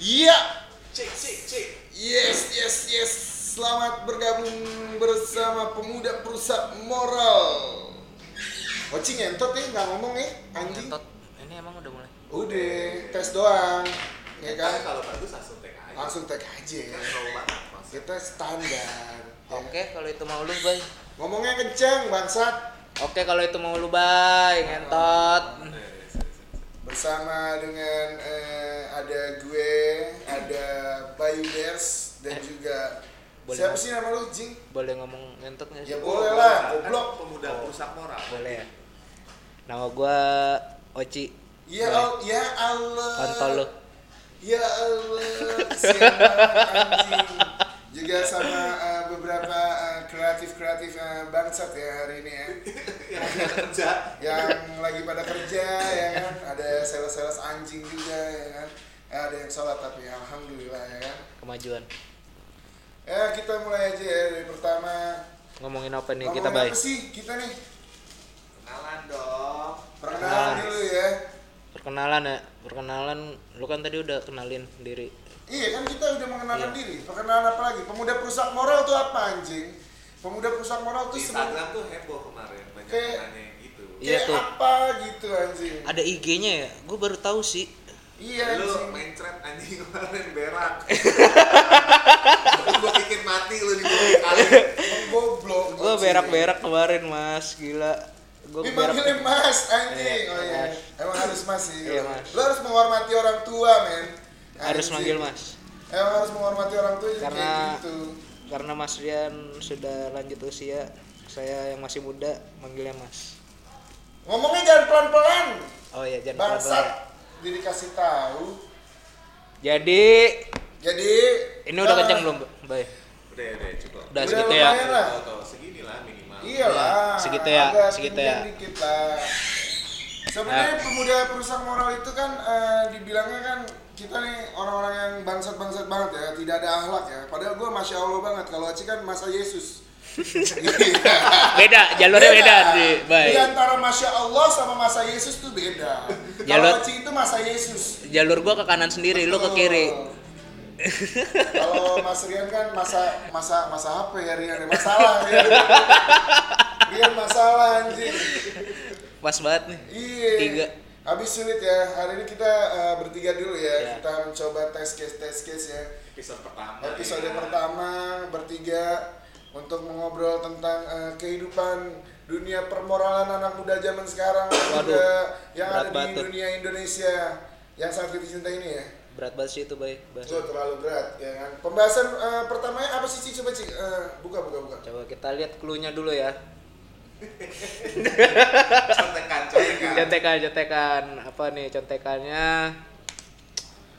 Iya. Cek, cek, cek. Yes, yes, yes. Selamat bergabung bersama pemuda perusak moral. Oci ngentot nih, nggak ngomong nih, anjing. Ngentot. Ini emang udah mulai. Udah, tes doang. Ya Kan kalau bagus langsung tag aja. Langsung tag aja. Kita standar. ya. Oke, kalau itu mau lu, Bay. Ngomongnya kenceng, bangsat. Oke, kalau itu mau lu, Bay. Ngentot. Bersama dengan eh, ada gue, ada Bayu Bears dan juga Boleh siapa sih nama lu, Jing? Boleh ngomong ngentot nggak sih? Ya boleh lah, Kan goblok. Pemuda Oh. perusak moral. Boleh ya. Nama gua Oci. Ya, Boleh. al ya Allah. Kontol lu. Ya Allah, siapa anjing. Juga sama eh, beberapa kreatif-kreatif bangsat ya hari ini ya. Yang kerja. Yang lagi pada kerja ya kan. Ada sales-sales anjing juga ya kan. Eh, ada yang sholat tapi alhamdulillah ya kan. Kemajuan. Ya kita mulai aja ya dari pertama. Ngomongin apa nih Ngomongin kita, Bay? apa sih kita nih? Kenalan dong. Perkenalan Kenalan. dulu ya. Perkenalan ya. Perkenalan lu kan tadi udah kenalin diri. Iya kan kita udah mengenalkan Iya. diri. Perkenalan apa lagi? Pemuda perusak moral tuh apa anjing? Pemuda perusak moral tuh Instagram tuh heboh kemarin banyak Kayak- yang nanya gitu. Iya kayak tuh. apa gitu anjing? Ada IG-nya ya? Gue baru tahu sih. Iya Lu anjing. main thread anjing kemarin berak. Gua bikin mati lu di Goblok. Gue anjing. berak-berak kemarin, Mas. Gila. Gue Ini berak. manggilnya mas anjing. Iya, Oh iya. Mas. Emang harus mas sih. Iya, Mas. Lo harus menghormati orang tua men. Harus manggil Mas. Emang harus menghormati orang tua juga Karena- gitu. Karena Mas Rian sudah lanjut usia, saya yang masih muda manggilnya Mas. Ngomongnya jangan pelan-pelan. Oh iya, jangan Bangsat. pelan-pelan. Jadi kasih tahu. Jadi Jadi ini udah eh, kenceng belum, Bay? Udah, udah cukup. Udah Udah segitu ya. lah. Segini lah minimal. Iyalah. Iya, segitu ya, segitu ya. Sebenarnya Ya. pemuda perusak moral itu kan eh, dibilangnya kan kita nih orang-orang yang bangsat-bangsat banget ya, tidak ada akhlak ya. Padahal gue masya Allah banget kalau Aci kan masa Yesus. Beda, jalurnya beda, di Bay. Di antara masya Allah sama masa Yesus tuh beda. Kalau Jalur- Aci itu masa Yesus. Jalur gua ke kanan sendiri, lu ke kiri. Kalau Mas Rian kan masa masa masa apa ya Rian? Masalah Rian. Rian masalah anjing. Pas banget nih. Iya. Tiga. Habis sulit ya. Hari ini kita eh, bertiga dulu ya. Ya. Kita mencoba tes case tes case ya. Episode pertama. Episode ya. pertama bertiga untuk mengobrol tentang eh, kehidupan dunia permoralan anak muda zaman sekarang Waduh, juga yang ada di tuh. dunia Indonesia yang sangat kita cintai ini ya. Berat banget sih itu, Bay. Itu Bahasa. terlalu berat ya kan. Pembahasan eh, pertamanya apa sih Ci? Coba Ci, Eh, buka buka buka. Coba kita lihat clue-nya dulu ya. Contekan, contekan. Contekan, contekan. Apa nih contekannya?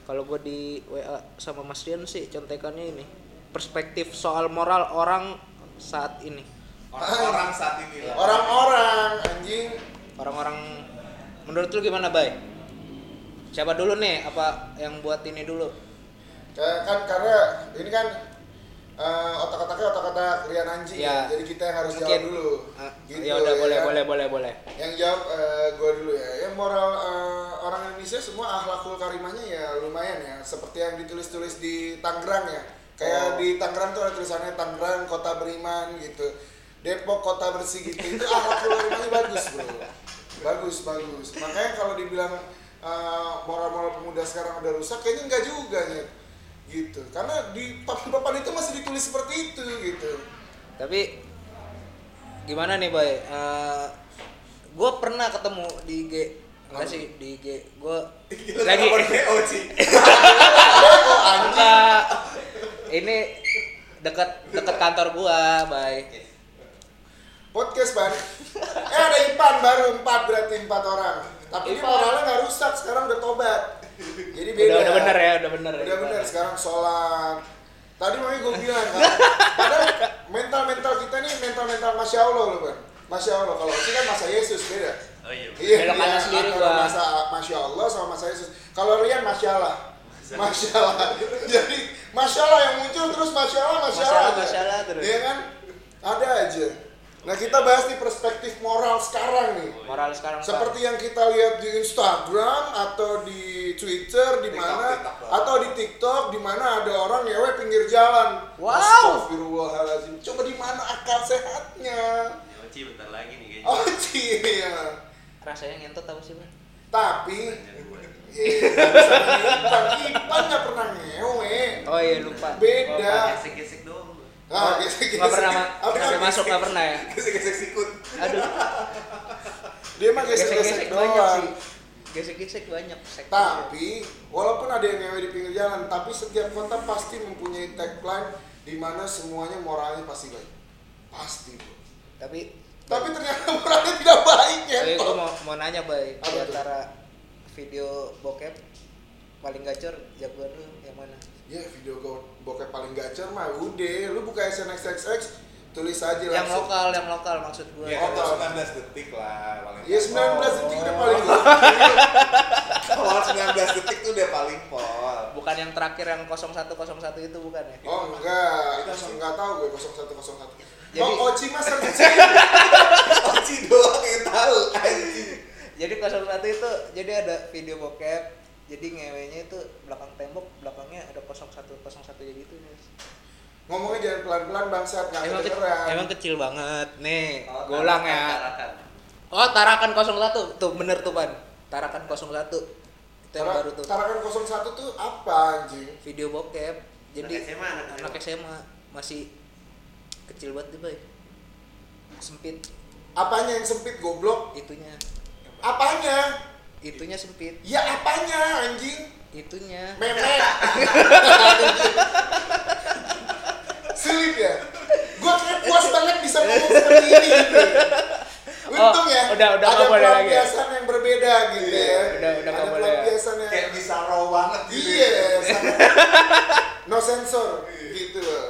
Kalau gue di WA sama Mas Rian sih contekannya ini. Perspektif soal moral orang saat ini. Orang-orang saat ini lah. Orang-orang anjing Orang-orang menurut lu gimana, Bay? Siapa dulu nih? Apa yang buat ini dulu? Kayak kan karena ini kan eh, otak-otaknya otak-otak Rian anjing ya. Jadi kita yang harus Mungkin. jawab dulu. Ah, Gitu, ya udah ya boleh, boleh, boleh, boleh. Yang jawab eh, gue dulu ya. Yang moral eh, orang Indonesia semua akhlakul karimahnya ya lumayan ya. Seperti yang ditulis-tulis di Tangerang ya. Kayak Oh. di Tangerang tuh ada tulisannya Tangerang kota beriman gitu. Depok kota bersih gitu. Itu akhlakul karimahnya bagus bro. Bagus bagus. Makanya kalau dibilang eh, moral-moral pemuda sekarang udah rusak, kayaknya enggak juga nih. Gitu. Karena di papan-papan itu masih ditulis seperti itu gitu. Tapi gimana nih, Bay? gue pernah ketemu di IG enggak sih di IG gue lagi BO, enggak. Ini dekat dekat kantor gua bay podcast ban. Eh ada Ipan baru empat berarti empat orang. Tapi ini moralnya nggak rusak sekarang udah tobat jadi beda. udah udah bener ya udah bener udah bener sekarang sholat. Tadi makanya gue bilang kan padahal mental mental kita nih mental mental masya allah loh ban masya allah kalau sih kan masa Yesus beda. Oh iya. iya kanan dia sendiri gua. masa masya allah sama masa Yesus. Kalau Rian masya allah. Masya allah. Jadi masya allah yang muncul terus masya allah masya allah. Masya Allah terus. iya kan? Ada aja nah kita bahas di perspektif moral sekarang nih moral sekarang seperti yang kita lihat di Instagram atau di Twitter di TikTok, mana atau di TikTok di mana ada orang ngewe pinggir jalan. Wow. Astagfirullahaladzim. Coba di mana akal sehatnya? Ya, Oci bentar lagi nih kayaknya. Oh iya. rasanya ngentot apa sih bang Tapi gue. Iya, Ipan, Ipan nggak pernah ngewe. oh iya lupa Beda. Lupa. Ah, gesek-gesek. nggak pernah ma- Apa nggak gesek- masuk nggak pernah ya Gesek-gesek sikut. aduh Dia mah gesek-gesek doang. gesek-gesek banyak sektor. Tapi walaupun ada yang ngewe di pinggir jalan, tapi setiap kota pasti mempunyai tagline di mana semuanya moralnya pasti baik. Pasti, bro. tapi Tapi ternyata moralnya tidak baik ya. tapi gue mau, mau nanya bay di antara video bokep paling gacor jagoan lu yang mana Ya video go bokep paling gacor mah udah, lu buka SNXXX tulis aja yang langsung. lokal yang lokal maksud gue Ya Oh, kalau 19 detik lah paling. Ya 19 detik udah paling. Kalau 19 detik tuh udah paling pol. bukan yang terakhir yang 0101 itu bukan ya Oh enggak, itu enggak tahu gue 0101. Jadi- oh Oci mas. Oci doang yang tahu jadi 01 itu jadi ada video bokep jadi ngewenya itu belakang tembok belakangnya ada 0101 nya gitu guys Ngomongnya jangan pelan-pelan bangsat, enggak emang, ke- kedengeran. emang kecil banget nih Oh, gue ulang tarakan, ya. tarakan. oh tarakan 01 tuh bener tuh pan. Tarakan 01 itu yang Tara- baru tuh. Tarakan 01 tuh apa anjing? video bokep. Jadi Anak SMA, anak anak SMA masih kecil banget tuh bay sempit. Apanya yang sempit goblok? itunya. Apanya? Itunya sempit Ya apanya anjing? itunya Memek. Sulit ya? Gua kayak puas banget bisa ngomong seperti ini gitu. Untung Oh, ya, udah- udah ada lagi ya? pelampiasan yang berbeda gitu Iya, ya. udah- udah ada boleh ya? pelampiasan yang Kayak bisa raw banget gitu. Iya, no sensor gitu loh.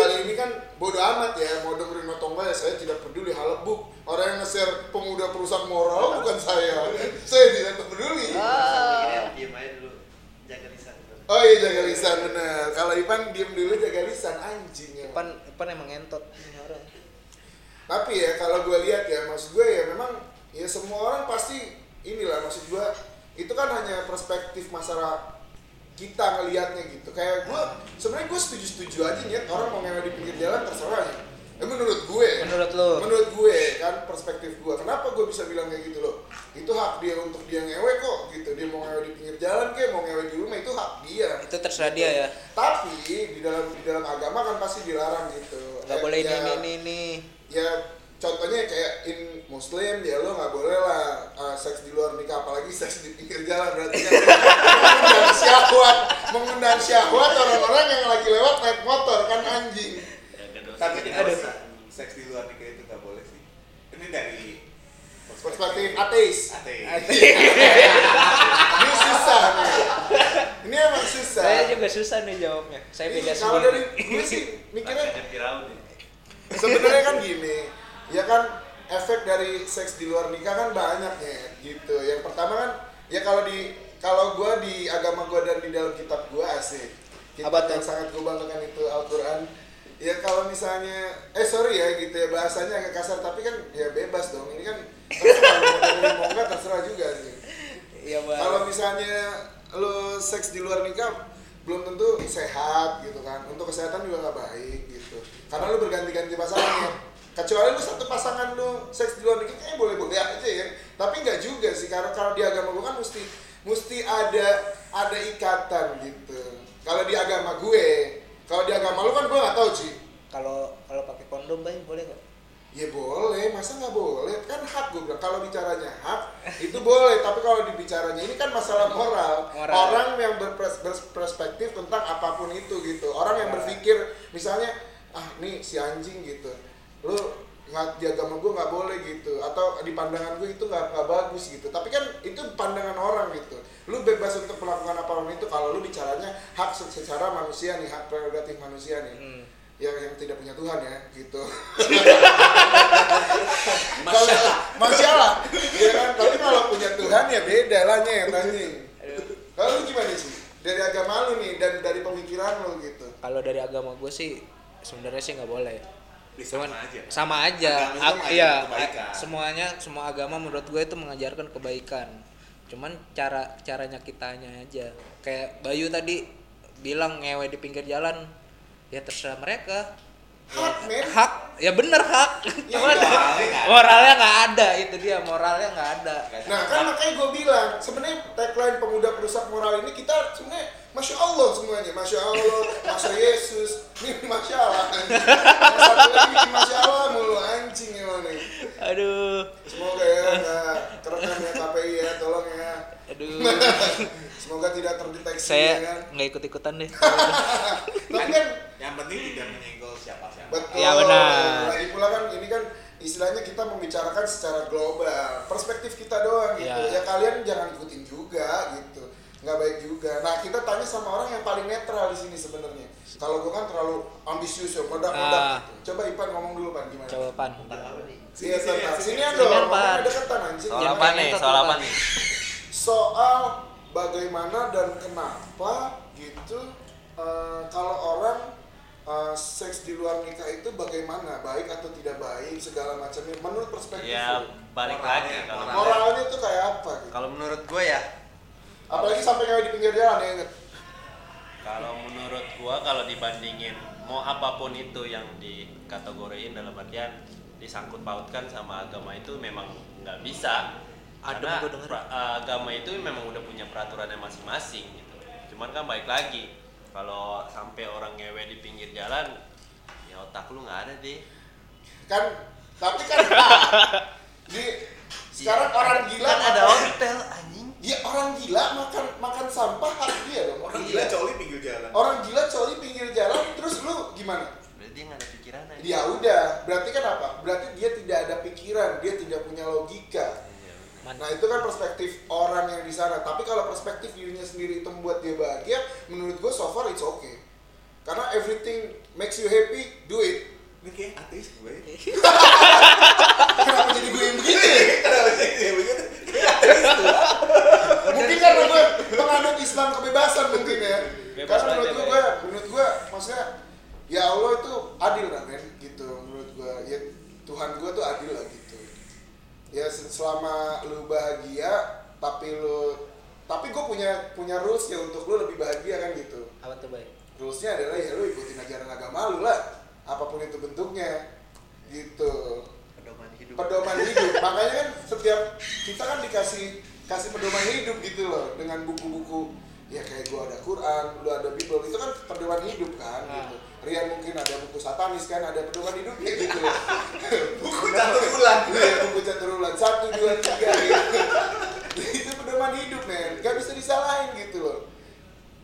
Kali ini kan bodo amat ya, mau dengerin atau enggak ya saya tidak peduli halebuk. Orang yang nge-share pemuda perusak moral bukan saya. Saya tidak peduli. Ah. Jaga lisan. Oh iya jaga lisan bener. Kalau Ipan diem dulu jaga lisan anjing ya. Ipan Ipan emang ngentot ini orang Tapi ya kalau gue lihat ya, maksud gue ya memang ya semua orang pasti inilah maksud gue itu kan hanya perspektif masyarakat kita ngelihatnya gitu. Kayak gue sebenarnya gue setuju-setuju aja nih orang mau ngewe di pinggir jalan terserah ya. Ya menurut gue. menurut lu Menurut gue kan perspektif gue. Kenapa gue bisa bilang kayak gitu loh? Itu hak dia untuk dia ngewe kok gitu. Dia mau ngewe di pinggir jalan kayak mau ngewe di rumah itu hak dia. itu terserah dia ya Tapi di dalam di dalam agama kan pasti dilarang gitu. nggak Kayak boleh ya- ini ini ini ya contohnya kayak in muslim ya lo nggak boleh lah uh, seks di luar nikah apalagi seks di pinggir jalan berarti kan mengundang syahwat mengundang syahwat orang-orang yang lagi lewat naik motor kan anjing dosa. Tapi dosa. seks di luar nikah itu nggak boleh sih. Ini dari perspektif ateis ateis. ini susah nih ini emang susah saya juga susah nih jawabnya saya beda kalau dari gue sih mikirnya ya. sebenarnya kan gini ya kan efek dari seks di luar nikah kan banyak ya gitu. Yang pertama kan ya kalau di kalau gua di agama gua dan di dalam kitab gua asik. Kitab tuh? yang sangat gua banggakan itu Al-Quran. Ya kalau misalnya eh sorry ya gitu ya bahasanya agak kasar tapi kan ya bebas dong. Ini kan terserah mau enggak terserah juga sih. Bang. Kalau misalnya lo seks di luar nikah belum tentu sehat gitu kan. Untuk kesehatan juga nggak baik gitu. Karena lo berganti-ganti pasangan ya kecuali lu satu pasangan lu seks di luar nikah kayaknya boleh-boleh aja ya tapi nggak juga sih karena kalau di agama gue kan mesti mesti ada ada ikatan gitu kalau di agama gue kalau di agama lu kan gue nggak tahu sih kalau kalau pakai kondom bang boleh kok Ya boleh, masa nggak boleh? Kan hak gue bilang. Kalau bicaranya hak, itu boleh. Tapi kalau dibicaranya ini kan masalah moral. Moral. Orang yang berpers- berperspektif tentang apa pun itu gitu. Orang yang berpikir, misalnya, ah nih si anjing gitu. Lu nggak di agama gue nggak boleh gitu. Atau di pandangan gue itu nggak nggak bagus gitu. Tapi kan itu pandangan orang gitu. Lu bebas untuk melakukan apa pun itu. Kalau lu bicaranya hak secara manusia nih, hak prerogatif manusia nih. Hmm. Yang yang tidak punya Tuhan ya, gitu. Masya Kalau masalah, ya kan. Tapi kalau punya Tuhan ya beda lah nyet. Kalau lu gimana sih? Dari agama lu nih dan dari pemikiran lu gitu. kalau dari agama gue sih sebenarnya sih nggak boleh Ya, sama Cuman aja. sama aja Agama itu iya kebaikan. semuanya semua agama menurut gue itu mengajarkan kebaikan cuman cara caranya kitanya aja kayak Bayu tadi bilang ngewe di pinggir jalan ya terserah mereka Hak, men. hak ya bener hak Ya, Cuman iya. moralnya nggak ada itu dia moralnya nggak ada Nah kan makanya gue bilang sebenarnya tagline pemuda perusak moral ini kita sebenarnya masya Allah semuanya. Masya Allah masya Yesus. Ini masya Allah anjing. Satu lagi masya Allah mulu anjing emang nih. Aduh. Semoga ya nggak kerekam ya KPI ya tolong ya. Aduh. Semoga tidak terdeteksi ya saya kan. nggak ikut ikutan deh. Tapi kan Yang penting tidak menyenggol siapa-siapa. betul. Iya, benar. lagi pula kan ini kan istilahnya kita membicarakan secara global. Perspektif kita doang gitu. Iya. ya kalian jangan ikutin juga gitu nggak baik juga nah kita tanya sama orang yang paling netral di sini sebenarnya kalau gue kan terlalu ambisius ya meledak meledak Ah. coba Ipan ngomong dulu Pan gimana coba pan Tentang apa nih? Iya, tentang sini sini, dong, Pan. deketan anjing. Soal apa nih? Soal apa nih? Soal bagaimana dan kenapa gitu eh, kalau orang eh, seks di luar nikah itu bagaimana baik atau tidak baik segala macamnya menurut perspektif Ya balik lagi kalau moralnya. tuh kayak apa gitu kalau menurut gue ya sampai ngewe di pinggir jalan ya inget kalau menurut gua kalau dibandingin mau apa pun itu yang dikategoriin dalam artian disangkut pautkan sama agama itu memang nggak bisa. Adem karena pra- agama itu memang udah punya peraturannya masing-masing gitu. Cuman kan baik lagi kalau sampai orang ngewe di pinggir jalan ya otak lu nggak ada deh kan tapi kan di sekarang orang gila kan ada hotel anjing ya orang gila makan makan sampah hak dia dong Orang Iya. gila coli pinggir jalan. orang gila coli pinggir jalan terus lu gimana berarti dia nggak ada pikiran aja ya udah berarti kan apa berarti dia tidak ada pikiran dia tidak punya logika Iya, nah itu kan perspektif orang yang di sana tapi kalau perspektif dirinya sendiri itu membuat dia bahagia menurut gue so far it's okay karena everything makes you happy do it Ini kayak ateis gue. kenapa jadi gue yang begini ya? Kenapa sih dia begitu? Mungkin karena gue penganut Islam kebebasan mungkin ya. Bebas karena menurut gue, gue menurut gue maksudnya ya Allah itu adil lah men gitu. Menurut gue ya Tuhan gue tuh adil lah gitu. Ya se- selama lu bahagia tapi lu tapi gue punya punya rules ya untuk lu lebih bahagia kan gitu. Apa tuh baik rulesnya adalah ya lu ikutin ajaran agama lu lah. Apa pun itu bentuknya gitu. Pedoman hidup. pedoman hidup. Makanya kan setiap kita kan dikasih kasih pedoman hidup gitu loh dengan buku-buku ya kayak gua ada Quran lu ada Bible itu kan pedoman hidup kan Nah. gitu. Rian mungkin ada buku satanis kan ada pedoman hidupnya gitu loh. Buku catur bulan. Iya, buku catur ulang. Satu dua tiga gitu. Itu pedoman hidup men. Gak bisa disalahin gitu loh.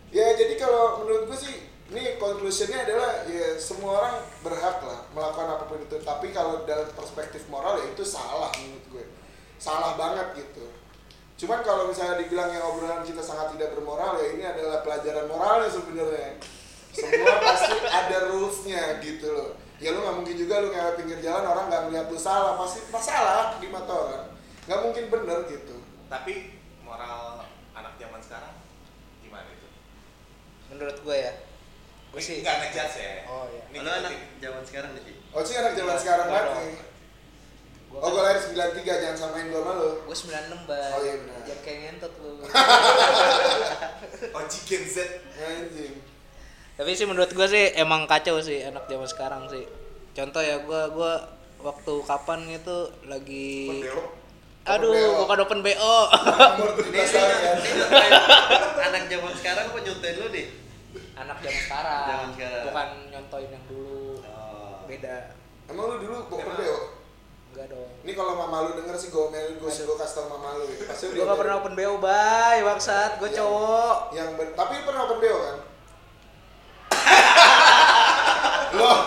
Ya jadi kalau menurut gue sih ini conclusionnya adalah ya semua orang berhak lah melakukan apa pun itu. Tapi kalau dalam perspektif moral ya itu salah menurut gue salah banget gitu cuman kalau misalnya dibilang yang obrolan kita sangat tidak bermoral ya ini adalah pelajaran moralnya sebenarnya. Semua pasti ada rulesnya gitu loh. Ya lu nggak mungkin juga lu ngewe pinggir jalan orang nggak ngeliat lu salah. Pasti masalah di mata orang. Nggak mungkin bener gitu. Tapi moral anak zaman sekarang gimana itu? menurut gue ya. Gue sih Enggak ngejudge ya. Oh, iya. Ini anak zaman sekarang nih, oh sih anak zaman sekarang banget oh gue lahir 93 jangan samain gua sama lu gue 96 bay Oh, iya benar. jangan kayak ngentot lu Oh, chicken Z. anjing tapi sih menurut gue sih emang kacau sih anak zaman sekarang sih contoh ya gue gua waktu kapan itu lagi aduh Open bukan open bo Ini 17 tahun ini nyontain anak zaman sekarang apa nyontain lu deh? anak zaman sekarang Zaman sekarang. bukan nyontoin yang dulu Oh. beda emang lu dulu open. BO enggak dong ini kalau mama lu denger sih gue omelin gue gue kasih tau mama lu ya. pasti gue gak pernah open bo bay bangsat gue cowok yang ben- tapi lu pernah open BO kan loh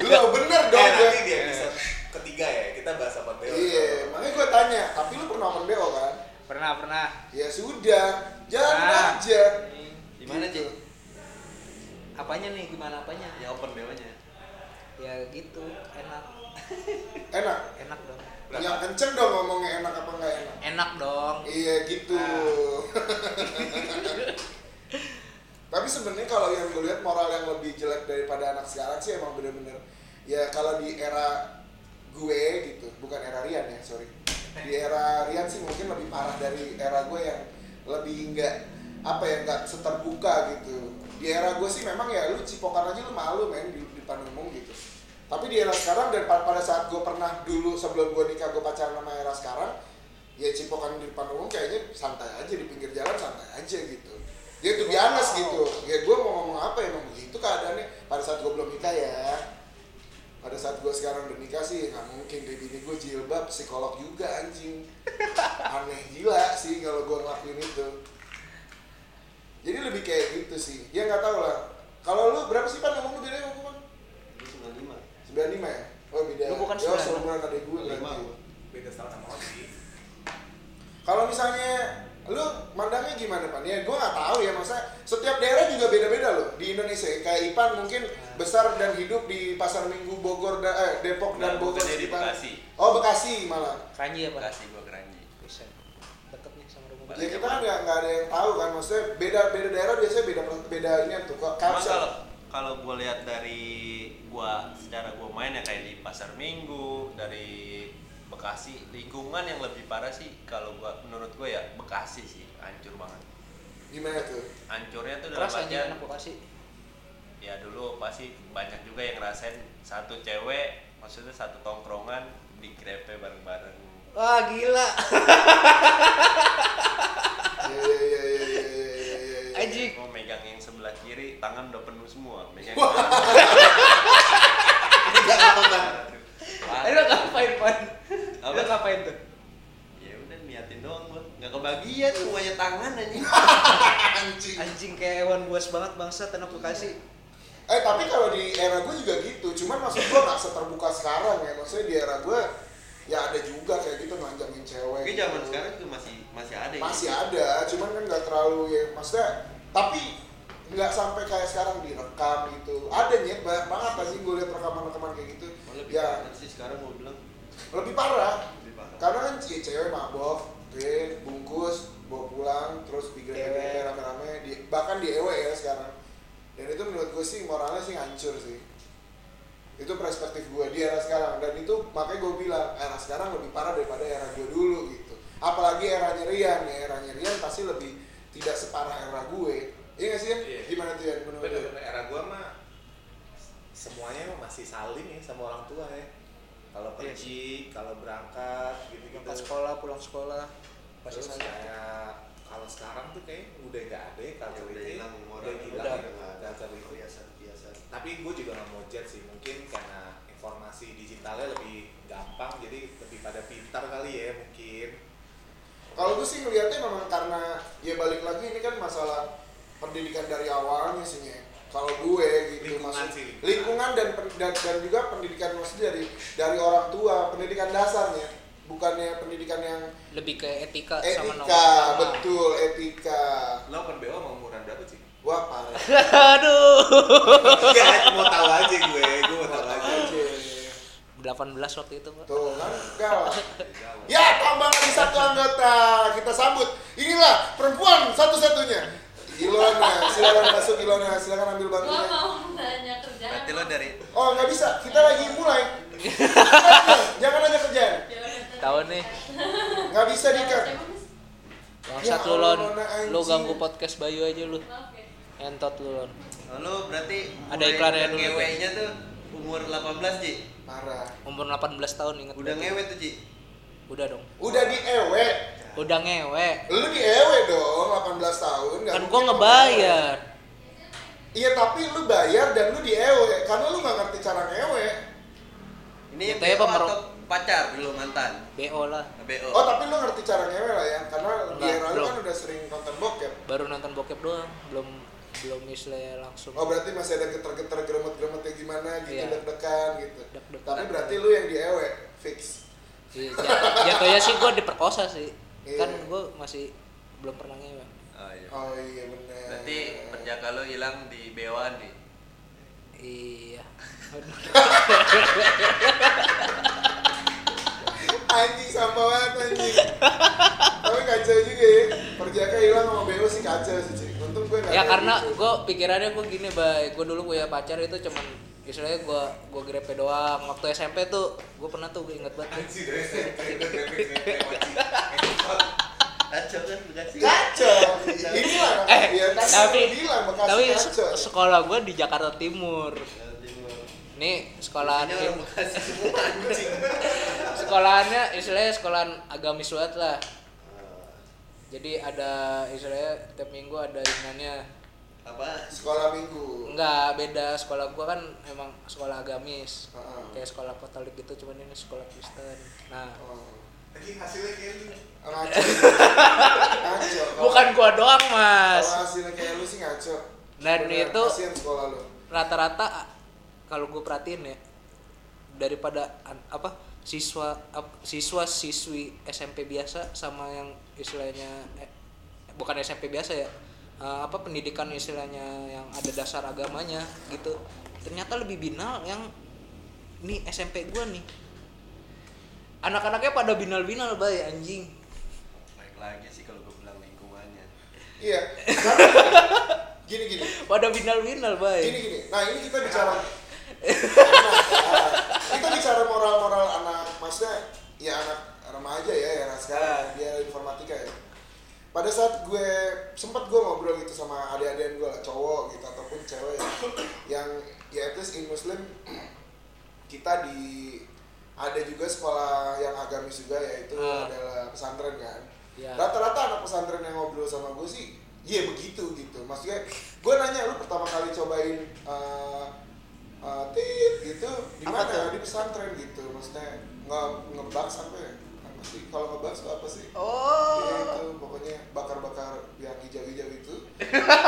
lo bener Eh, dong gue nanti dia bisa ketiga ya. Kita bahas apa Bel? iya makanya gue tanya tapi lu pernah open BO kan pernah pernah ya sudah jangan aja Di mana, Ci? Gitu. apanya nih gimana apanya Ya open BO-nya. ya gitu enak enak enak dong Berapa? yang kenceng dong ngomongnya enak apa nggak enak enak dong Iya gitu. Tapi sebenarnya kalau yang gue lihat moral yang lebih jelek daripada anak sekarang sih emang bener-bener ya kalau di era gue gitu, bukan era Rian ya sorry. Di era Rian sih mungkin lebih parah dari era gue yang lebih enggak apa ya nggak seterbuka gitu di era gue sih memang ya lu cipokan aja lu malu men di, di depan umum gitu tapi di era sekarang dan pa- pada saat gue pernah dulu sebelum gue nikah gue pacaran sama era sekarang ya cipokan di depan umum kayaknya santai aja di pinggir jalan santai aja gitu. Ya tuh biasa gitu. Ya gue mau ngomong apa emang begitu keadaannya? Pada saat gue belum nikah ya. Pada saat gue sekarang udah nikah sih nggak mungkin deh bini gue jilbab psikolog juga anjing. Aneh gila sih kalau gue ngelakuin itu. Jadi lebih kayak gitu sih. Ya nggak tahu lah. Kalau lu berapa sih pan umur lu beda 95. sembilan lima ya oh beda Lu bukan ya 95. seumuran adek gue gua. beda setahun sama Oci kalau misalnya lu mandangnya gimana pan ya gue nggak tahu ya masa setiap daerah juga beda-beda loh di Indonesia kayak Ipan mungkin besar dan hidup di pasar Minggu Bogor da- eh, Depok dan Nah, Bogor bukannya di. Bekasi. oh Bekasi malah Kranji ya pak Bekasi gua keranji. bisa deket nih sama rumah ya kita kan nggak ada yang tahu kan maksudnya beda beda daerah biasanya beda beda ini tuh kalau kalau gue lihat dari gua secara gua main ya kayak di pasar Minggu dari Bekasi lingkungan yang lebih parah sih kalau gua menurut gua ya Bekasi sih hancur banget. Gimana tuh? Hancurnya tuh dalam artian anak Bekasi. Ya dulu pasti banyak juga yang ngerasain satu cewek maksudnya satu tongkrongan digrepe bareng-bareng. Wah gila. Iya iya iya Anjing. mau megang yang sebelah kiri tangan udah penuh semua. Megang Enggak apa-apa. Eh, lu ngapain pan? Apa? ngapain tuh? Ya udah niatin doang gua. Nggak kebagian semuanya tangan aja anjing. Anjing kayak hewan buas banget bangsa anak Bekasi. Eh tapi kalau di era gue juga gitu. Cuman maksud gue nggak seterbuka sekarang ya. Maksudnya di era gue ya ada juga kayak gitu nganjangin cewek Tapi zaman gitu. sekarang juga masih masih ada ya? masih ada. Cuman kan nggak terlalu ya maksudnya tapi nggak sampai kayak sekarang direkam gitu. Ada nyet banyak banget sih gue liat rekaman-rekaman kayak gitu. Malah lebih ya. sih sekarang gue bilang. Lebih parah. Lebih parah. karena kan ce- cewek mabok oke bungkus bawa pulang terus digrepe Ewe. rame-rame di, bahkan di ewe ya sekarang. Dan itu menurut gue sih moralnya sih hancur sih. Itu perspektif gue di era sekarang. Dan itu makanya gue bilang era sekarang lebih parah daripada era gue dulu gitu. Apalagi eranya Rian ya eranya Rian pasti lebih tidak separah era gue. Iya gak sih ya Iya. gimana tuh ya menurut lu? bener-bener era gua mah semuanya masih saling ya sama orang tua ya. Kalau Iya pergi kalau berangkat gitu gitu berangkat sekolah pulang sekolah. Pasti terus saling kayak kalau sekarang tuh kayak udah gak ada ya Ya, culture udah hilang udah hilang Udah. ya itu biasa biasa. tapi gue juga nggak mau judge sih. Mungkin karena informasi digitalnya lebih gampang jadi lebih pada pintar kali ya mungkin Kalau gue sih ngelihatnya memang karena ya balik lagi ini kan masalah pendidikan dari awalnya sih. Kalau gue gitu Lingkungan maksud sih, lingkungan. dan, dan dan juga pendidikan maksudnya dari dari orang tua, pendidikan dasarnya, bukannya pendidikan yang lebih ke etika, sama etika, norma betul etika. lo open BO mau umuran berapa sih Wah parah. aduh ya mau tahu aja gue gue mau tahu aja Aja. 18 waktu itu pak Tuh kan galak. Ya tambah lagi satu anggota kita sambut. Inilah perempuan satu-satunya. Ilona, silakan masuk Ilona, silakan ambil Gua bangkunya. mau nanya kerjaan. Berarti lo dari Oh nggak bisa, kita lagi mulai. Jangan nanya kerjaan, Ya Tahu nih. nggak bisa dikat. bangsat Ya lu lon lu anjing. ganggu podcast Bayu aja lu entot lu lon lo berarti Ada iklannya dulu, Ngewenya tuh umur 18 Ji. Parah. umur 18 tahun inget Udah ngewe tuh Ji. udah dong Udah di ewe, udah ngewe lu di ewe dong, 18 tahun. nggak kan gua ngebayar. Iya tapi lu bayar dan lu di ewe, karena lu nggak ngerti cara ngewe. Ini ya BO pemer- atau pacar dulu mantan? BO lah BO. Oh tapi lu ngerti cara ngewe lah ya, karena di Enggak, era lu kan udah sering nonton bokep. baru nonton bokep doang belum belum istilahnya langsung Oh berarti masih ada geter-geter geremet-geremetnya gimana gitu, Iya. deg-degan gitu. Tapi berarti lu yang di ewe, fix. Iya, jat- jatuhnya sih gua diperkosa sih Iya. kan gua masih belum pernah ngewe Oh, iya. Oh iya bener. Berarti penjaga lo hilang di BO-an nih. iya anjing sampah banget anjing. Tapi kacau juga ya. Perjaka hilang sama BO sih kacau sih gue ya kayak karena gitu. gue pikirannya gue gini bay. Gue dulu punya pacar itu cuman istilahnya gue gue grepe doang. Waktu SMP tuh gue pernah tuh gue inget banget. Nih. anjir dari SMP udah grepe grepe Kacau kan Bekasi. kacau. Inilah eh ya kan tapi gua bilang Bekasi tapi sekolah gue di Jakarta Timur. Nih sekolahan Ini anjing. sekolahannya istilahnya sekolahan agamis banget lah jadi ada istilahnya tiap minggu ada inannya Apa? sekolah minggu? Enggak beda. Sekolah gua kan emang sekolah agamis. Heeh. kayak sekolah katolik gitu cuman ini sekolah Kristen. Nah. Oh. Lagi hasilnya kayak lu. ngaco. Bukan gua doang mas. Kalau hasilnya kayak lu sih ngaco. Dan Bener, itu- kasihan sekolah lu. rata-rata kalau gue perhatiin ya daripada apa siswa ap- siswa siswi SMP biasa sama yang istilahnya eh, bukan SMP biasa ya eh, apa pendidikan istilahnya yang ada dasar agamanya gitu. Ternyata lebih binal yang nih SMP gua nih. Anak-anaknya pada binal-binal bay anjing. Baik lagi sih kalau gue bilang lingkungannya. iya. Gini gini. Pada binal-binal bay. Gini gini. Nah ini kita bicara. Nah, nah, kita bicara moral-moral anak maksudnya ya anak remaja ya era sekarang dia informatika ya pada saat gue sempat gue ngobrol gitu sama adik-adikan gue lah cowok gitu ataupun cewek ya, yang ya at least in muslim kita di ada juga sekolah yang agamis juga yaitu Ah. adalah pesantren kan Ya. rata-rata anak pesantren yang ngobrol sama gue sih iya begitu gitu maksudnya gue nanya lu pertama kali cobain uh, uh, tit gitu. Di mana? di pesantren gitu maksudnya. Nge ngebaks apa ya? Apa sih? Kalau ngebaks tuh apa sih? Oh. Iya, itu pokoknya bakar-bakar yang hijau-hijau itu.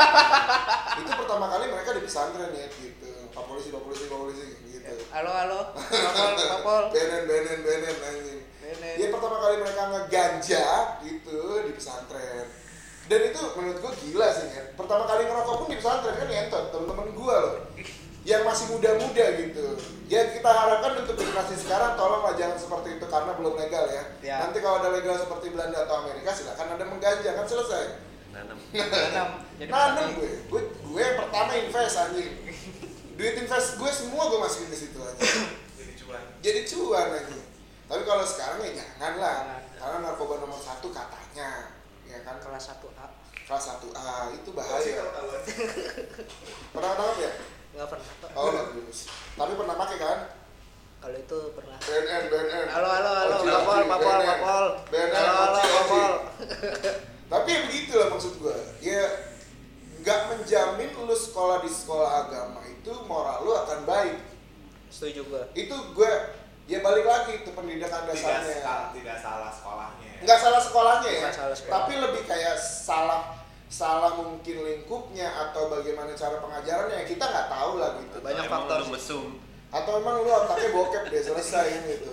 Itu pertama kali mereka di pesantren ya gitu. Pak polisi pak polisi pak polisi gitu. Halo halo. Papol papol benen benen benen anjing. Benen. ya pertama kali mereka ngeganja gitu di pesantren. Dan itu menurut gua gila sih kan pertama kali ngerokok pun di pesantren kan nyentot temen-temen gua loh yang masih muda-muda gitu. Ya kita harapkan untuk generasi sekarang tolonglah jangan seperti itu karena belum legal ya, Ya. nanti kalau ada legal seperti Belanda atau Amerika silakan anda mengganja kan selesai. Nanam. Nanam. Jadi nanam gue. Gue gue yang pertama invest anjing. Duit invest gue semua gue masukin ke situ aja. Jadi cuan. jadi cuan anjing. Tapi kalau sekarang ya jangan lah. Karena narkoba nomor satu katanya. Ya kan? Kelas 1A kelas 1A itu Sih bahaya pernah tangkap ya nggak pernah. Pak. oh bagus tapi pernah pakai kan? Kalau itu pernah. BNN BNN halo halo halo. Papol papol BNN. papol. BNN halo halo papol. Tapi ya begitu lah maksud gue ya nggak menjamin lu sekolah di sekolah agama itu moral lu akan baik. Setuju gua. Itu gue ya balik lagi itu pendidikan Tidak dasarnya. salah, tidak salah sekolahnya. nggak salah sekolahnya ya. Salah sekolah. tapi lebih kayak salah salah mungkin lingkupnya atau bagaimana cara pengajarannya ya kita nggak tahu lah gitu Banyak Emang faktor mesum. atau emang lu otaknya bokep deh selesai gitu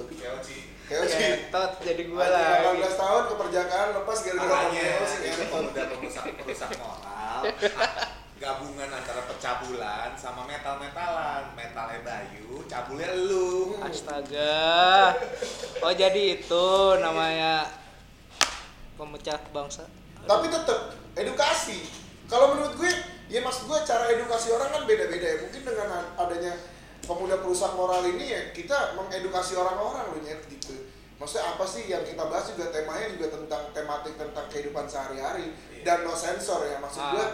Kayak sih Ngetot jadi Anjing, lah 18 tahun keperjakaan lepas gara-gara ngomong sih itu ngentot. udah perusak perusak moral. Gabungan antara pecabulan sama metal-metalan. Metalnya Bayu, cabulnya lu. astaga oh jadi itu namanya pemecah bangsa tapi tetap edukasi. Kalau menurut gue ya maksud gue cara edukasi orang kan beda-beda ya. Mungkin dengan adanya pemuda perusak moral ini ya kita mengedukasi orang-orang loh nyet gitu. Maksudnya apa sih yang kita bahas juga temanya juga tentang tematik tentang kehidupan sehari-hari dan no sensor ya. Maksud Ah. gue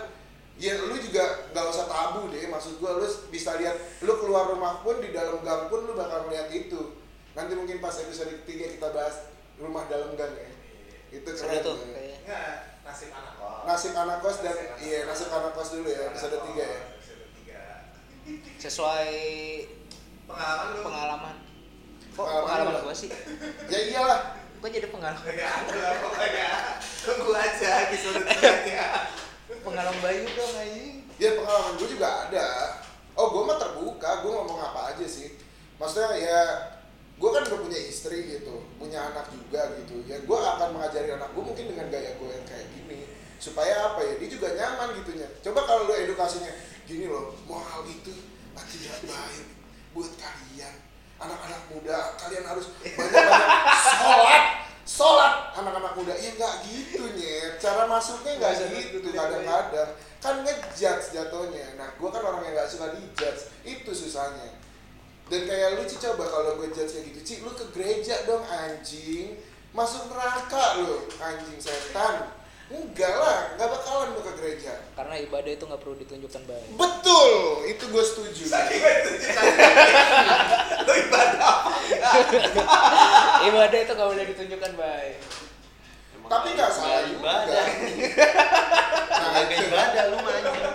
ya lu juga nggak usah tabu deh. Maksud gue lu bisa lihat lu keluar rumah pun di dalam gang pun lu bakal melihat itu. Nanti mungkin pas episode ketiga kita bahas rumah dalam gang ya. Itu seru keren tuh ya. Nasib anak. Kos. nasib anak kos dan Nasib iya nasib anak kos dulu ya episode Anak 3 ya. Episode tiga. sesuai Pengalaman lu. pengalaman. Kok Pengalaman pengalaman gua sih? Ya iyalah. Gua jadi pengalaman. Ya, ada pokoknya. Tunggu aja episode tiganya. pengalaman Bayu dong anjing. Ya pengalaman gue juga ada. Oh gue mah terbuka. Gue ngomong apa aja sih. Maksudnya ya gue kan udah punya istri gitu punya anak juga gitu. Ya gue akan mengajari anak gue mungkin dengan gaya gue yang kayak gini. Supaya apa ya? Dia juga nyaman gitunya. Coba kalau lu edukasinya gini loh moral itu tidak baik buat kalian. Anak-anak muda kalian harus banyak-banyak sholat sholat anak-anak muda. Ya nggak gitu nyet. Cara masuknya nggak gitu kadang-kadang. kan ngejudge jatuhnya. Nah gue kan orang yang nggak suka dijudge. Itu susahnya dan kayak lu Ci coba kalau gue judge kayak gitu Ci lu ke gereja dong anjing. Masuk neraka lu anjing setan. Enggak lah nggak bakalan lu ke gereja. Karena ibadah itu nggak perlu ditunjukkan baik. Betul itu gue setuju. Saking itu Lu ibadah apa? ibadah itu nggak boleh ditunjukkan baik. Emang tapi nggak salah ibadah. Nah ibadah lu mah anjing.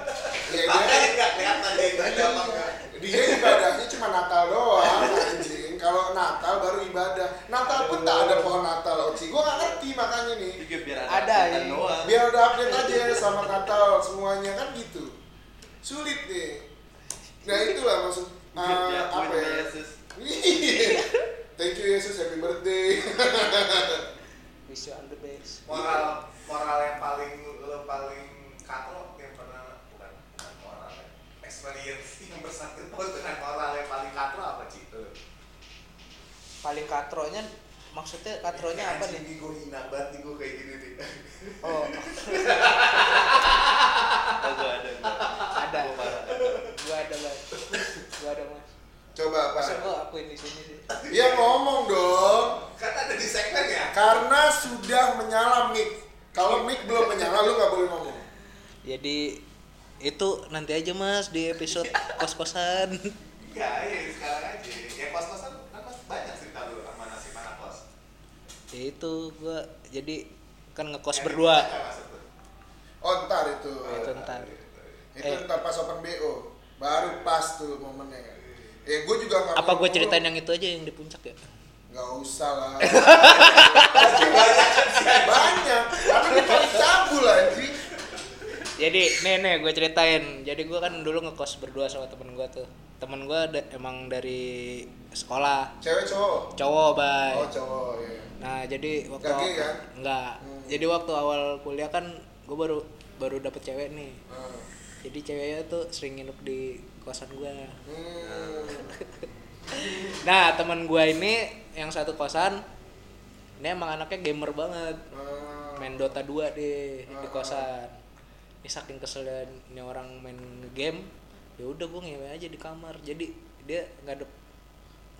Ya, Makanya dia, nggak kelihatan dia ibadah apa enggak. Dia ibadahnya cuma Natal doang anjing. Kalau Natal baru ibadah. Natal pun tak ada pohon Natal Oci. Gue nggak ngerti makanya nih. Juga biar ada, Ada, ini. doang. Biar ada update aja sama Natal semuanya. Kan gitu. Sulit nih. Nah itulah maksud uh, apa ya? Yesus. Iya. thank you Yesus. Happy birthday. Wish you all the best. Moral moral yang paling lo paling katro yang pernah bukan bukan moral ya. Experience yang bersangkut dengan moral yang paling katro apa Ci? Lo. paling katronya maksudnya katronya apa nih? Gue hina banget nih gue kayak gini nih. oh. Kagak ada ada. Gua ada. Mas. Gua ada mas. Coba apa? Masa gua akuin di sini sih? Iya ngomong dong. Kan ada di segmen ya. karena sudah menyala mic. Kalau mic belum menyala lu nggak boleh ngomong. Jadi itu nanti aja mas di episode kos-kosan. Enggak, ya sekarang aja. Ya kos-kosan kan mas banyak cerita lu sama nasib anak kos. ya itu gua jadi kan ngekos Yang berdua. oh ntar itu. Itu ntar. Itu Eh. ntar pas open bo baru pas tuh momennya. Eh gue juga apa ngomong. ceritain yang itu aja yang di puncak ya? Nggak usah lah. Banyak tapi gue paling cabul anjing jadi nih nih gue ceritain jadi gue kan dulu ngekos berdua sama temen gue tuh temen gue emang dari sekolah cewek cowok cowok bay oh cowok ya nah jadi waktu gay, kan? enggak Hmm. jadi waktu awal kuliah kan gue baru baru dapet cewek nih Ah. jadi ceweknya tuh sering nginep di kosan gue hmm. nah teman gue ini yang satu kosan ini emang anaknya gamer banget Ah. main Dota 2 di di Ah. kosan ini saking keselnya ini orang main game ya udah gue ngewe aja di kamar. Jadi dia nggak ada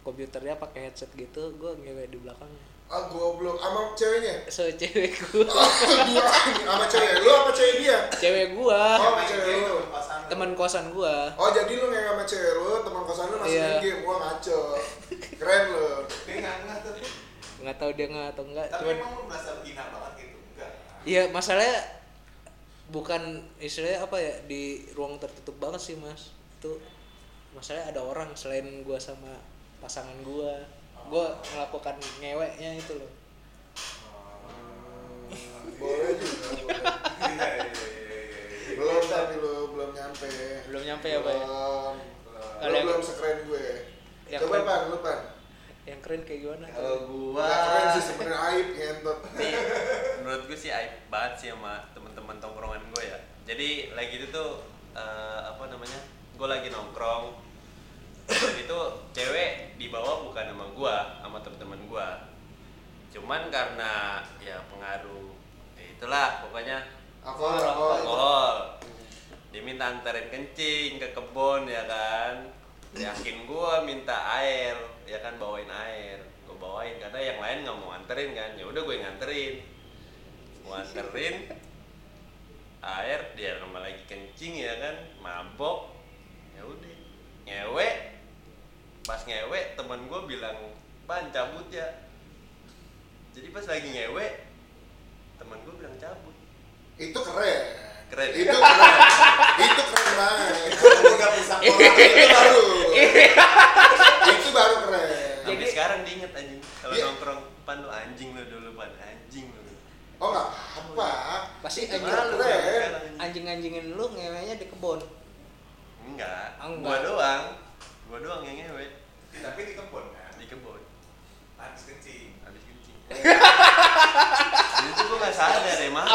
komputernya pakai headset gitu gue ngewe di belakangnya. Ah goblok. Sama ceweknya? So cewek gue dua sama cewek. Lu apa cewek dia? Cewek gue oh sama cewek lu. Teman kosan gue oh jadi lu nggak sama cewek lu teman kosan lu masih Iya. main game. Wah ngaco. Keren lu. Dia nggak nggak tuh. nggak tahu dia nggak atau enggak Tapi cuman emang lu merasa hina banget gitu? Enggak. Iya masalahnya bukan istilahnya apa ya di ruang tertutup banget sih mas. Itu masalahnya ada orang selain gua sama pasangan gua. Gua melakukan ngeweknya itu loh. Boleh juga namanya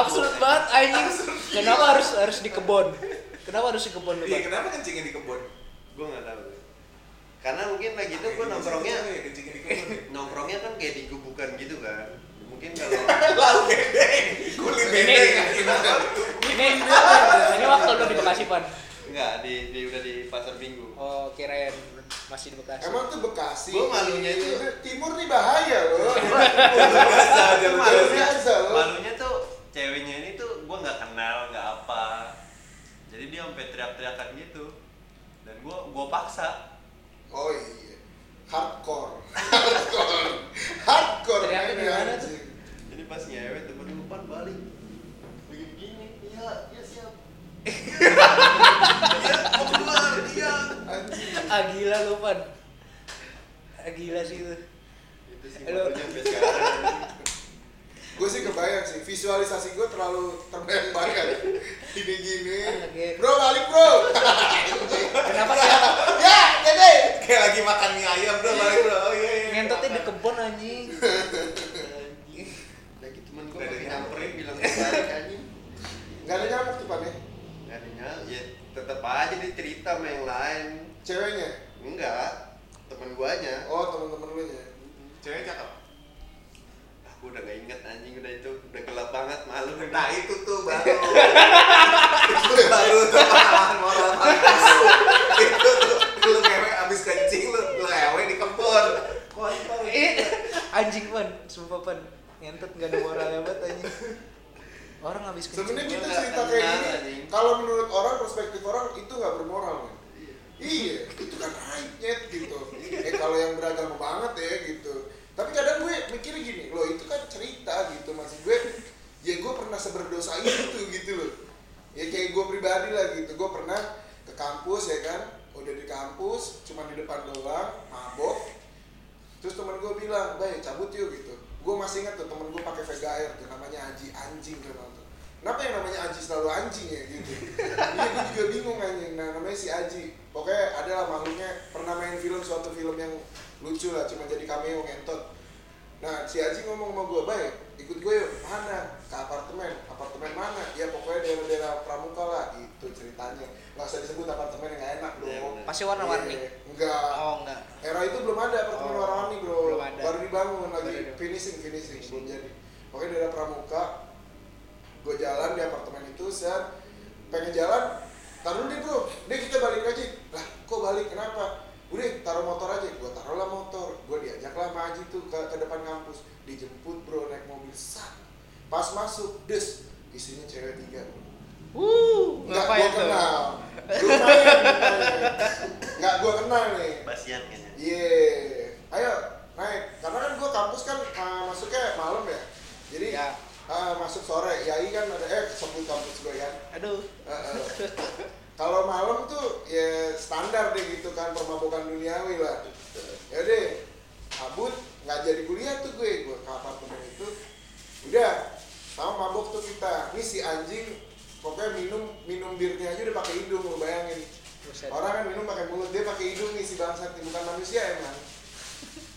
absurd banget anjing kenapa harus harus di kebun kenapa harus di kebun lu Iya, kenapa kencingnya di kebun? Gua gak tahu. Karena mungkin lagi itu gua nongkrongnya Iya, kencingnya di kebun. nongkrongnya kan kayak di gubukan gitu kan. Mungkin kalau Lalu kulit bendeng. ini ini waktu lu di Bekasi pan Enggak, di, di udah di pasar minggu. Oh, kirain masih di Bekasi. Emang tuh Bekasi. Gua malunya itu- timur nih bahaya loh. Malunya, malunya tuh ceweknya ini tuh gue nggak kenal nggak apa jadi dia sampai teriak-teriakan gitu dan gue gue paksa Oh iya. Hardcore. Hardcore. Hardcore. Teriaknya gimana tuh? jadi pas ngewe temen gue pan balik begini begini iya iya siap iya mau keluar iya. Ah gila lu, Pan. Ah gila sih itu. itu sih sampai sekarang gue sih kebayang sih visualisasi gue terlalu terbayang-bayang. Gini-gini. Ah, oke. bro balik bro. Kenapa ya? ya jadi. Kayak lagi makan mie ayam bro, balik bro. Oh iya iya. Ngentotnya di kebun anjing. lagi temen gue dari nyamperin bilang balik anjing. Nggak ada nyamuk tuh pan ya? Nggak ada nyal ya tetep aja dia cerita sama yang lain. Ceweknya? Enggak. Temen guanya. Oh teman-teman lu ya Cewek cakep. Aku udah gak inget anjing udah itu udah gelap banget malu Nah itu tuh baru. itu baru tuh pengalaman moral. Itu tuh lu ngewe abis kencing lu lu ngewe di kebun. Kontol. Anjing pan, sumpah pan. Ngentot gak ada moralnya banget anjing. Orang habis kencing. sebenarnya kita cerita kayak gini kalau menurut orang perspektif orang itu nggak bermoral kan iya itu kan aibnya gitu eh kalau yang beragama banget ya gitu tapi kadang gue mikirnya gini loh itu kan cerita gitu maksud gue ya gue pernah seberdosa itu gitu loh. Ya kayak gue pribadi lah gitu gue pernah ke kampus ya kan udah di kampus cuma di depan doang mabok. Terus temen gue bilang baik cabut yuk gitu. Gue masih ingat tuh temen gue pakai Vega Air tuh namanya Aji anjing kenal tuh kenapa yang namanya Aji selalu anjing ya gitu? Iya gue juga bingung anjing nah namanya si Aji. Pokoknya adalah makhluknya pernah main film suatu film yang lucu lah cuma jadi cameo ngentot. Nah si Aji ngomong sama gue baik ikut gue yuk mana? Ke apartemen. Apartemen mana? Ya pokoknya daerah-daerah pramuka lah itu ceritanya. Nggak usah disebut apartemen yang nggak enak Iya, bener. Pasti warna-warni. Iya, enggak. Oh enggak. era itu belum ada apartemen Oh, warna-warni bro. belum ada. baru dibangun lagi. Baru finishing finishing belum jadi. Pokoknya daerah pramuka gue jalan di apartemen itu set. Pengen jalan taruh deh bro. Deh kita balik aja lah kok balik? Kenapa udah taruh motor aja gue taruh lah motor gue diajak lah sama Aji tuh ke, ke depan kampus dijemput bro naik mobil sat pas masuk des isinya cewek tiga Wuh, nggak gue kenal lumayan lumayan. nggak gue kenal nih Basian kayaknya Iya, ayo naik. Karena kan gua kampus kan uh, masuknya malam ya. Jadi Ya. uh, masuk sore. Yai kan ada eh sebut kampus gue kan. Aduh. Uh, uh. Kalau malam tuh ya standar deh gitu kan permabukan duniawi lah. Ya deh, kabut nggak jadi kuliah tuh gue. Gue ke apartemen itu. Udah, sama mabok tuh kita. Ini si anjing pokoknya minum minum birnya aja udah pakai hidung lu bayangin. Orang kan minum pakai mulut, dia pakai hidung nih si bangsat bukan manusia emang.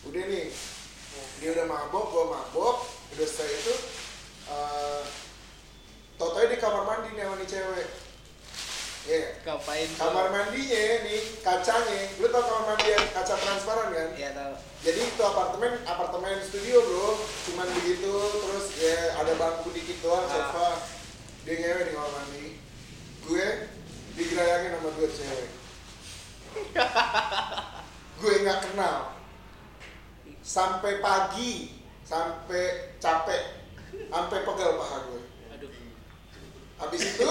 Udah nih, dia udah mabok, gua mabok, udah setelah itu uh, Totonya di kamar mandi nih sama nih cewek. Iya. Ngapain tuh? Kamar mandinya nih, kacanya, lu tau kamar mandi yang kaca transparan kan? Iya tahu. Jadi itu apartemen, apartemen studio bro, cuman begitu, terus ya ada bangku dikit doang, Ah. sofa, dia ngewe di kamar mandi, gue digerayangin sama dua cewek, gue nggak kenal, sampai pagi, sampai capek, sampai pegel paha gue, Aduh. habis itu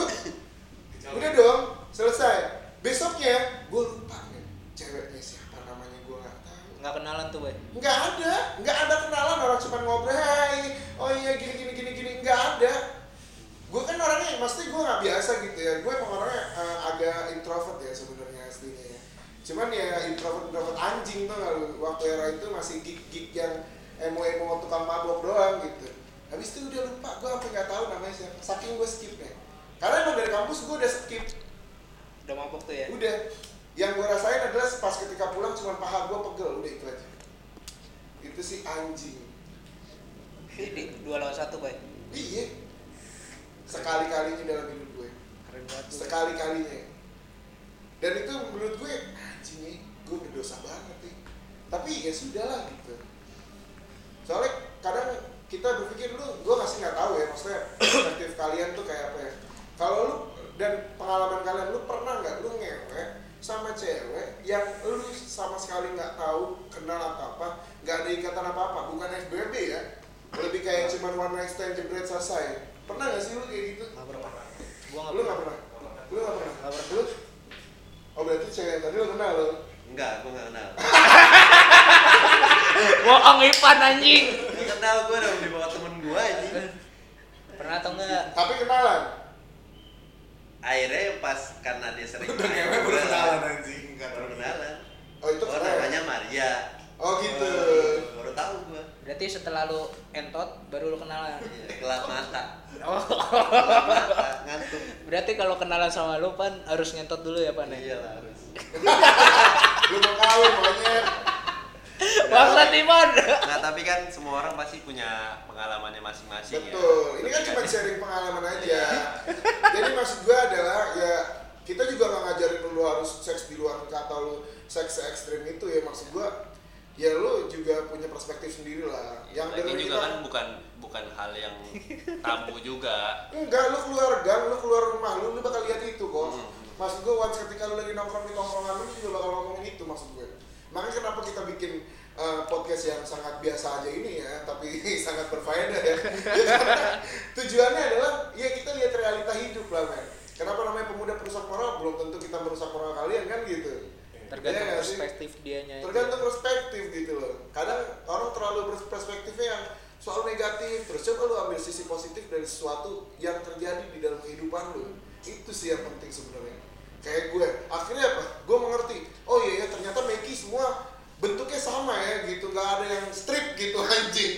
udah dong, selesai, besoknya gue lupa nih, ceweknya siapa namanya gue nggak tahu. Nggak kenalan tuh, Boy. nggak ada nggak ada kenalan orang cuma ngobrol hai oh iya gini gini gini gini. Nggak ada. Gue kan orangnya pasti gue nggak biasa gitu ya. Gue emang orangnya eh, agak introvert ya sebenarnya aslinya ya. Cuman ya introvert introvert anjing tuh lu. Waktu era itu masih gig gig yang emo emo tukang mabok doang gitu. Habis itu udah lupa gue sampai nggak tahu namanya siapa. Saking gue skipnya karena emang dari kampus gue udah skip. Udah mabok tuh ya. udah. Yang gue rasain adalah pas ketika pulang cuma paha gue pegel udah itu aja. Itu si anjing. Jadi dua lawan satu, Boy. iya. Sekali kalinya dalam hidup gue. Keren banget. Boy. sekali kalinya dan itu menurut gue anjing nih gue berdosa banget nih. Tapi ya sudah lah gitu. Soalnya kadang kita berpikir lu gue masih nggak tahu ya maksudnya perspektif kalian tuh kayak apa ya kalau lu dan pengalaman kalian lu pernah nggak lu ngewe sama cewek yang lu sama sekali nggak tahu kenal atau apa nggak ada ikatan apa apa bukan FBB ya lebih kayak cuman one night stand jebret selesai pernah nggak sih lu kayak gitu Nggak pernah. Gua nggak lu pernah. nggak pernah lu nggak pernah Nggak pernah. lu oh berarti cewek tadi lu kenal lu Enggak, gue nggak kenal. Bohong Ipan anjing. Nggak kenal gue dong di bawah temen gue aja. Pernah atau enggak? tapi kenalan Akhirnya pas karena dia sering Udah ngewe baru kenalan anjing. Baru tahu. kenalan. oh itu Oh namanya Maria. oh gitu Baru tahu gue. Berarti setelah lu entot baru lu kenalan. Iya, gelap mata. Oh. Gelap mata, ngantuk. Berarti kalau kenalan sama lu pan harus ngentot dulu ya pan ya? Iya lah harus. lu mau kawin monyet Bangsat Ipan. Nah tapi kan semua orang pasti punya pengalamannya masing-masing ya. Betul. Ini kan cuma sharing pengalaman aja. Jadi maksud gue adalah ya kita juga nggak ngajarin lu harus seks di luar nikah atau lu seks ekstrim itu ya maksud gue ya lu juga punya perspektif sendiri lah. Yang Lagi dengerin juga kita kan bukan bukan hal yang tabu juga. enggak lu keluar gang, lu keluar rumah lu, lu bakal lihat itu kok. Hmm. Maksud gue once ketika lu lagi nongkrong di tongkrongan lu juga bakal ngomongin itu maksud gue. Makanya kenapa kita bikin uh, podcast yang sangat biasa aja ini ya, tapi sangat berfaedah ya. Ya, karena tujuannya adalah ya kita lihat realita hidup lah men. Kenapa namanya pemuda perusak moral? Belum tentu kita merusak moral kalian kan gitu. Tergantung Iya nggak sih? perspektif dianya. itu. Tergantung perspektif gitu loh. Kadang orang terlalu perspektifnya yang soal negatif, terus coba lu ambil sisi positif dari sesuatu yang terjadi di dalam kehidupan lu. Itu sih yang penting sebenarnya. Kayak gue, akhirnya apa? Gue mengerti. Oh iya ya ternyata Meki semua bentuknya sama ya gitu, nggak ada yang strip gitu anjing,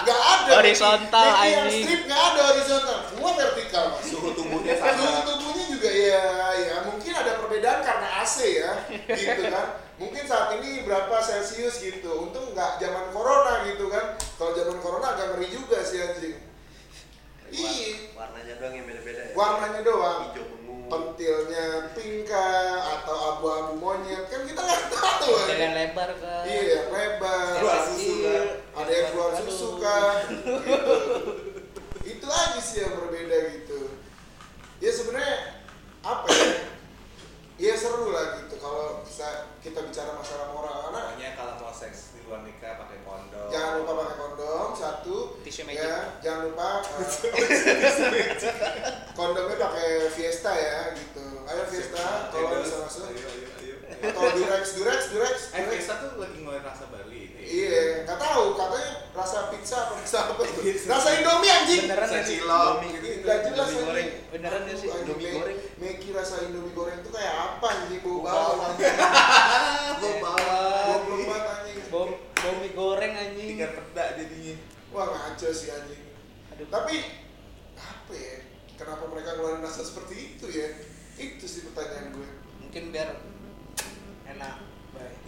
nggak ada. Horizontal, Meki yang anjing. strip nggak ada horizontal, semua vertikal mas. Suhu tubuhnya Suhu sama. tubuhnya juga ya, ya mungkin ada perbedaan karena AC ya, gitu kan. Mungkin saat ini berapa Celcius gitu. Untung nggak zaman corona gitu kan. Kalau zaman corona agak ngeri juga sih anjing. Iya, Warnanya doang yang beda-beda ya. warnanya doang. Hijau. Pentilnya pinka atau abu-abu monyet kan kita nggak tahu. Ada yang lebar kan. Iya, yang lebar. Keluar susu kan. Ada yang keluar susu kan. Gitu. Itu aja sih yang berbeda gitu. Ya sebenarnya apa ya? Ya seru lah gitu. Kalau bisa kita bicara masalah moral. Karena Makanya kalau mau seks di luar nikah pakai kondom. jangan lupa pakai kondom satu. Tisu magic. ya jangan lupa uh, kondomnya pakai Fiesta ya gitu. Ayo Fiesta. Kalau bisa masuk. Ayo, ayo, ayo. atau Durex Durex Durex. Eh, Fiesta tuh lagi ngeluarin rasa baru. Iya, nggak tahu katanya rasa pizza apa rasa apa tuh? Rasa Indomie anjing. Beneran Rasa nggak sih? cilok. Nggak jelas Indomie goreng. Beneran nggak sih? Indomie goreng. Meki rasa Indomie goreng itu kayak apa anjing? Bau Bau. Bau Bau bawang. lebat anjing. Bom bom mie goreng anjing. Tiga peda jadinya. Wah ngaco sih anjing. Aduh. Tapi apa ya? Kenapa mereka ngeluarin rasa seperti itu ya? Itu sih pertanyaan gue. Mungkin biar enak.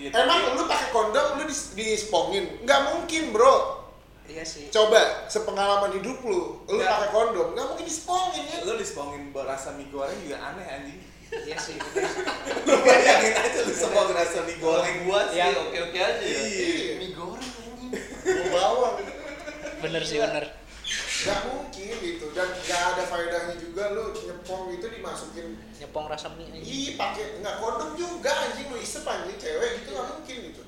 Iya, Emang lu pakai kondom lu dis dispongin? Nggak mungkin bro. Iya sih. Coba sepengalaman hidup lu, lu pakai kondom, nggak mungkin dispongin ya. Lu dispongin buat rasa mie goreng juga aneh anjing. Iya sih. bener. Lu bayangin aja lu spongin rasa mie Goreng gua sih Yang- oke-oke aja ya. Iya. Mie goreng anjing. Bau bawang. Bener sih bener. Gak mungkin gitu dan gak ada faedahnya juga lu nyepong itu dimasukin. Nyepong rasa mie ih pakai nggak kondom juga anjing lu isep anjing cewek gitu nggak mungkin gitu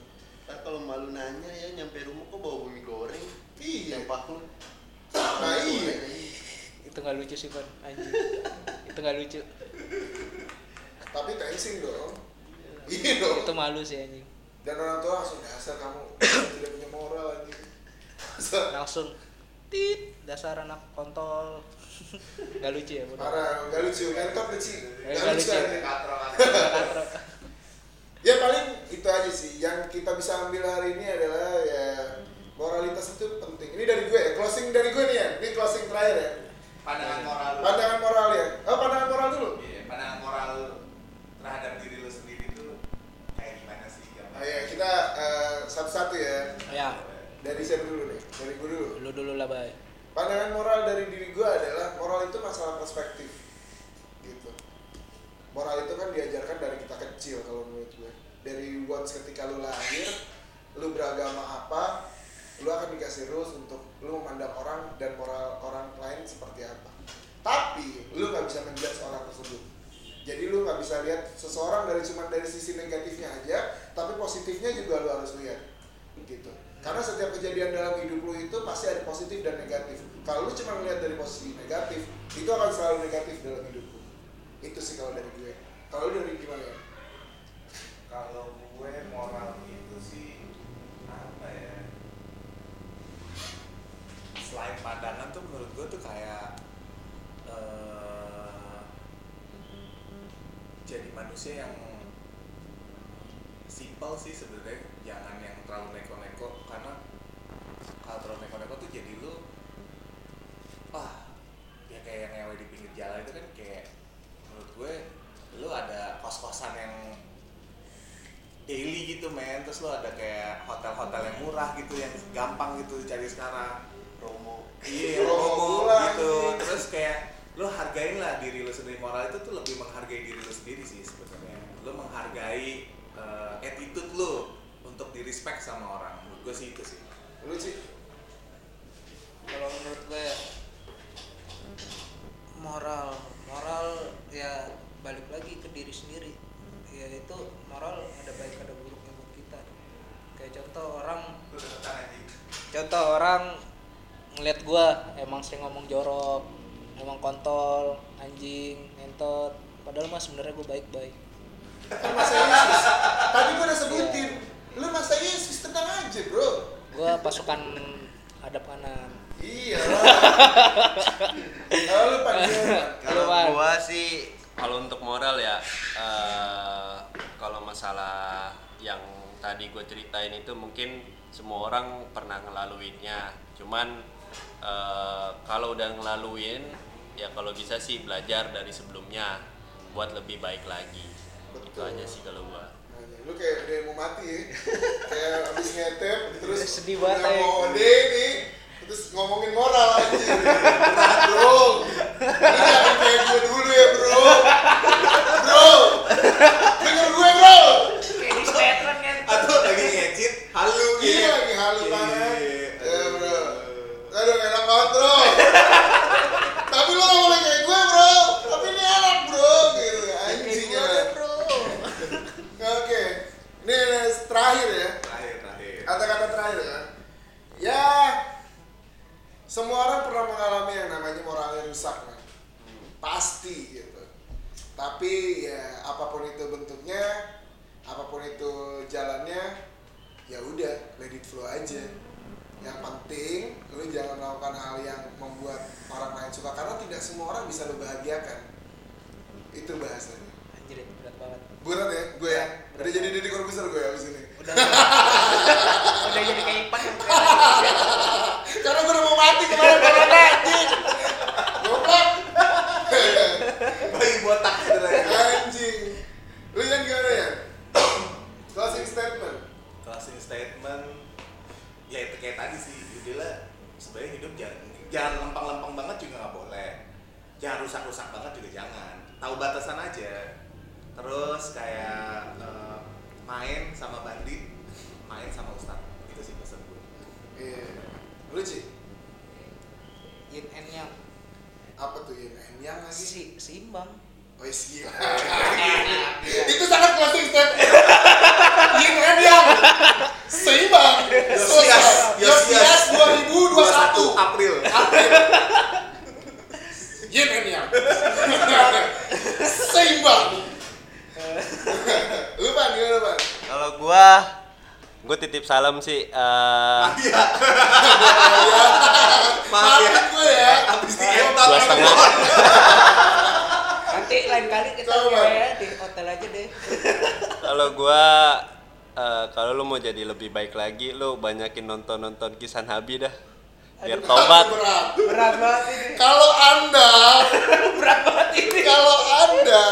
Ntar kalau malu nanya ya nyampe rumah kok bawa mie goreng. iya. Yang lu. nah iya. Itu nggak lucu sih pan. Anjing. Itu nggak lucu. tapi tensing dong. Iya dong. Itu malu sih anjing. dan orang tua langsung dasar kamu tidak punya moral anjing. Langsung tit dasar anak kontol. Gak lucu ya, bener. parah nggak lucu lucu Eh, lucu lucu. anjing. Katro katro. ya paling itu aja sih yang kita bisa ambil hari ini adalah ya moralitas itu penting ini dari gue ya closing dari gue nih ya ini closing terakhir ya Pandangan moral lu. pandangan moral ya oh pandangan moral dulu Iya, pandangan moral terhadap diri lu sendiri tuh kayak gimana sih? oh ya kita eh, satu-satu ya Ya, dari siapa dulu nih dari gue dulu lu dulu lah, Bay. pandangan moral dari diri gue adalah moral itu masalah perspektif gitu moral itu kan diajarkan dari kita kecil kalau menurut gue dari once ketika lu lahir lu beragama apa lu akan dikasih rules untuk lu memandang orang dan moral orang lain seperti apa tapi lu nggak bisa menjudge orang tersebut Jadi lu nggak bisa lihat seseorang dari cuma dari sisi negatifnya aja, tapi positifnya juga lu harus lihat. Gitu. Karena setiap kejadian dalam hidup lu itu pasti ada positif dan negatif. Kalau lu cuma melihat dari posisi negatif, itu akan selalu negatif dalam hidup lu. Itu sih kalau dari gue. Kalau dari gimana? Kalau gue moral itu sih apa ya? Selain pandangan tuh menurut gue tuh kayak eh, jadi manusia yang simple sih sebenarnya jangan yang terlalu neko-neko terlalu neko-neko tuh jadi lu wah ya kayak yang ngewe di pinggir jalan itu kan kayak menurut gue lu ada kos-kosan yang daily gitu men. Terus lu ada kayak hotel-hotel yang murah gitu yang gampang gitu cari sekarang. Promo. Iya Promo promo gitu. terus kayak lu hargain lah diri lu sendiri. Moral itu tuh lebih menghargai diri lu sendiri sih sebenarnya. Lu menghargai eh, attitude lu untuk di respect sama orang. Menurut gue sih itu sih. Lu sih? Kalau menurut gue ya moral. Moral ya balik lagi ke diri sendiri. Ya itu moral ada baik ada buruknya buat kita. Kayak contoh orang contoh orang ngeliat gua emang sering ngomong jorok ngomong kontol anjing ngentot. Padahal mah sebenarnya gua baik-baik. Kan masa Yesus. Tadi gue udah sebutin. Lu masa Yesus? Tenang aja, Bro. gua pasukan hadap kanan Iya. Kalau lu panggil Kalau gua sih kalau untuk moral ya eh, kalau masalah yang tadi gue ceritain itu mungkin semua orang pernah ngelaluinnya. Cuman eh, kalau udah ngelaluin ya kalau bisa sih belajar dari sebelumnya buat lebih baik lagi. Itu Betul. aja sih kalau gua. lu kayak udah mau mati ya kayak abis ngetep terus Sedih banget, udah ya. mau ode nih terus ngomongin moral aja berat bro lu jangan kayak gue dulu ya bro bro denger gue bro kayak di statement kan atau lagi ngecit halu gitu iya lagi halu banget Iya. ya bro aduh enak banget bro tapi lu gak boleh kayak gue bro tapi ini enak bro gitu anjing ya bro oke ini ini terakhir ya terakhir terakhir kata-kata terakhir ya ya semua orang pernah mengalami yang namanya moralnya rusak kan pasti gitu tapi ya apa pun itu bentuknya apa pun itu jalannya ya udah let it flow aja yang penting lu jangan melakukan hal yang membuat orang lain suka karena tidak semua orang bisa lu bahagiakan itu bahasanya anjir berat banget berat ya gue ya udah jadi Deddy Corbuzier gue abis ini udah udah jadi kayak Ipan yang kayak karena gue udah mau mati kemarin kemarin anjing goblok bayi botak gitu lah ya. anjing lu yang gimana ya closing statement closing statement ya itu kayak tadi sih udahlah sebenarnya hidup jangan jangan lempeng-lempeng banget juga nggak boleh jangan rusak-rusak banget juga jangan tahu batasan aja terus kayak eh, main sama bandit main sama ustad itu sih pesan gue iya lu sih yin and yang apa tuh yang yang lagi si seimbang oh gila itu sangat closing statement yin and yang seimbang Yosias, Yosias 2021 April April yin and yang seimbang lu pan gimana pan Kalau gua gua titip salam sih maaf ya. Maafin gue ya. Habis di entot Dua setengah. nanti lain kali kita Coba. ya di hotel aja deh. Kalau gua eh, kalau lu mau jadi lebih baik lagi lu banyakin nonton-nonton kisah Nabi dah. Biar tobat berat. Berat banget ini. Kalau anda berat banget ini. Kalau anda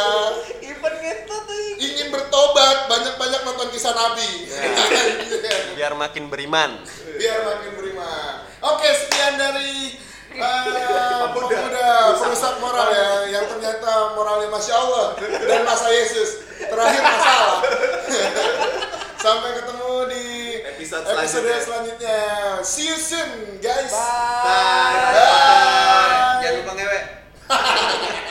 tobat, banyak-banyak nonton kisah Nabi. Yeah. Biar makin beriman. Biar makin beriman. Oke, sekian dari uh, pemuda perusak moral ya, yang ternyata moralnya masya Allah dan masa Yesus. Terakhir masalah. Sampai ketemu di episode, episode selanjutnya. selanjutnya. See you soon, guys. Bye. Bye. Bye. Bye. Jangan lupa ngewek.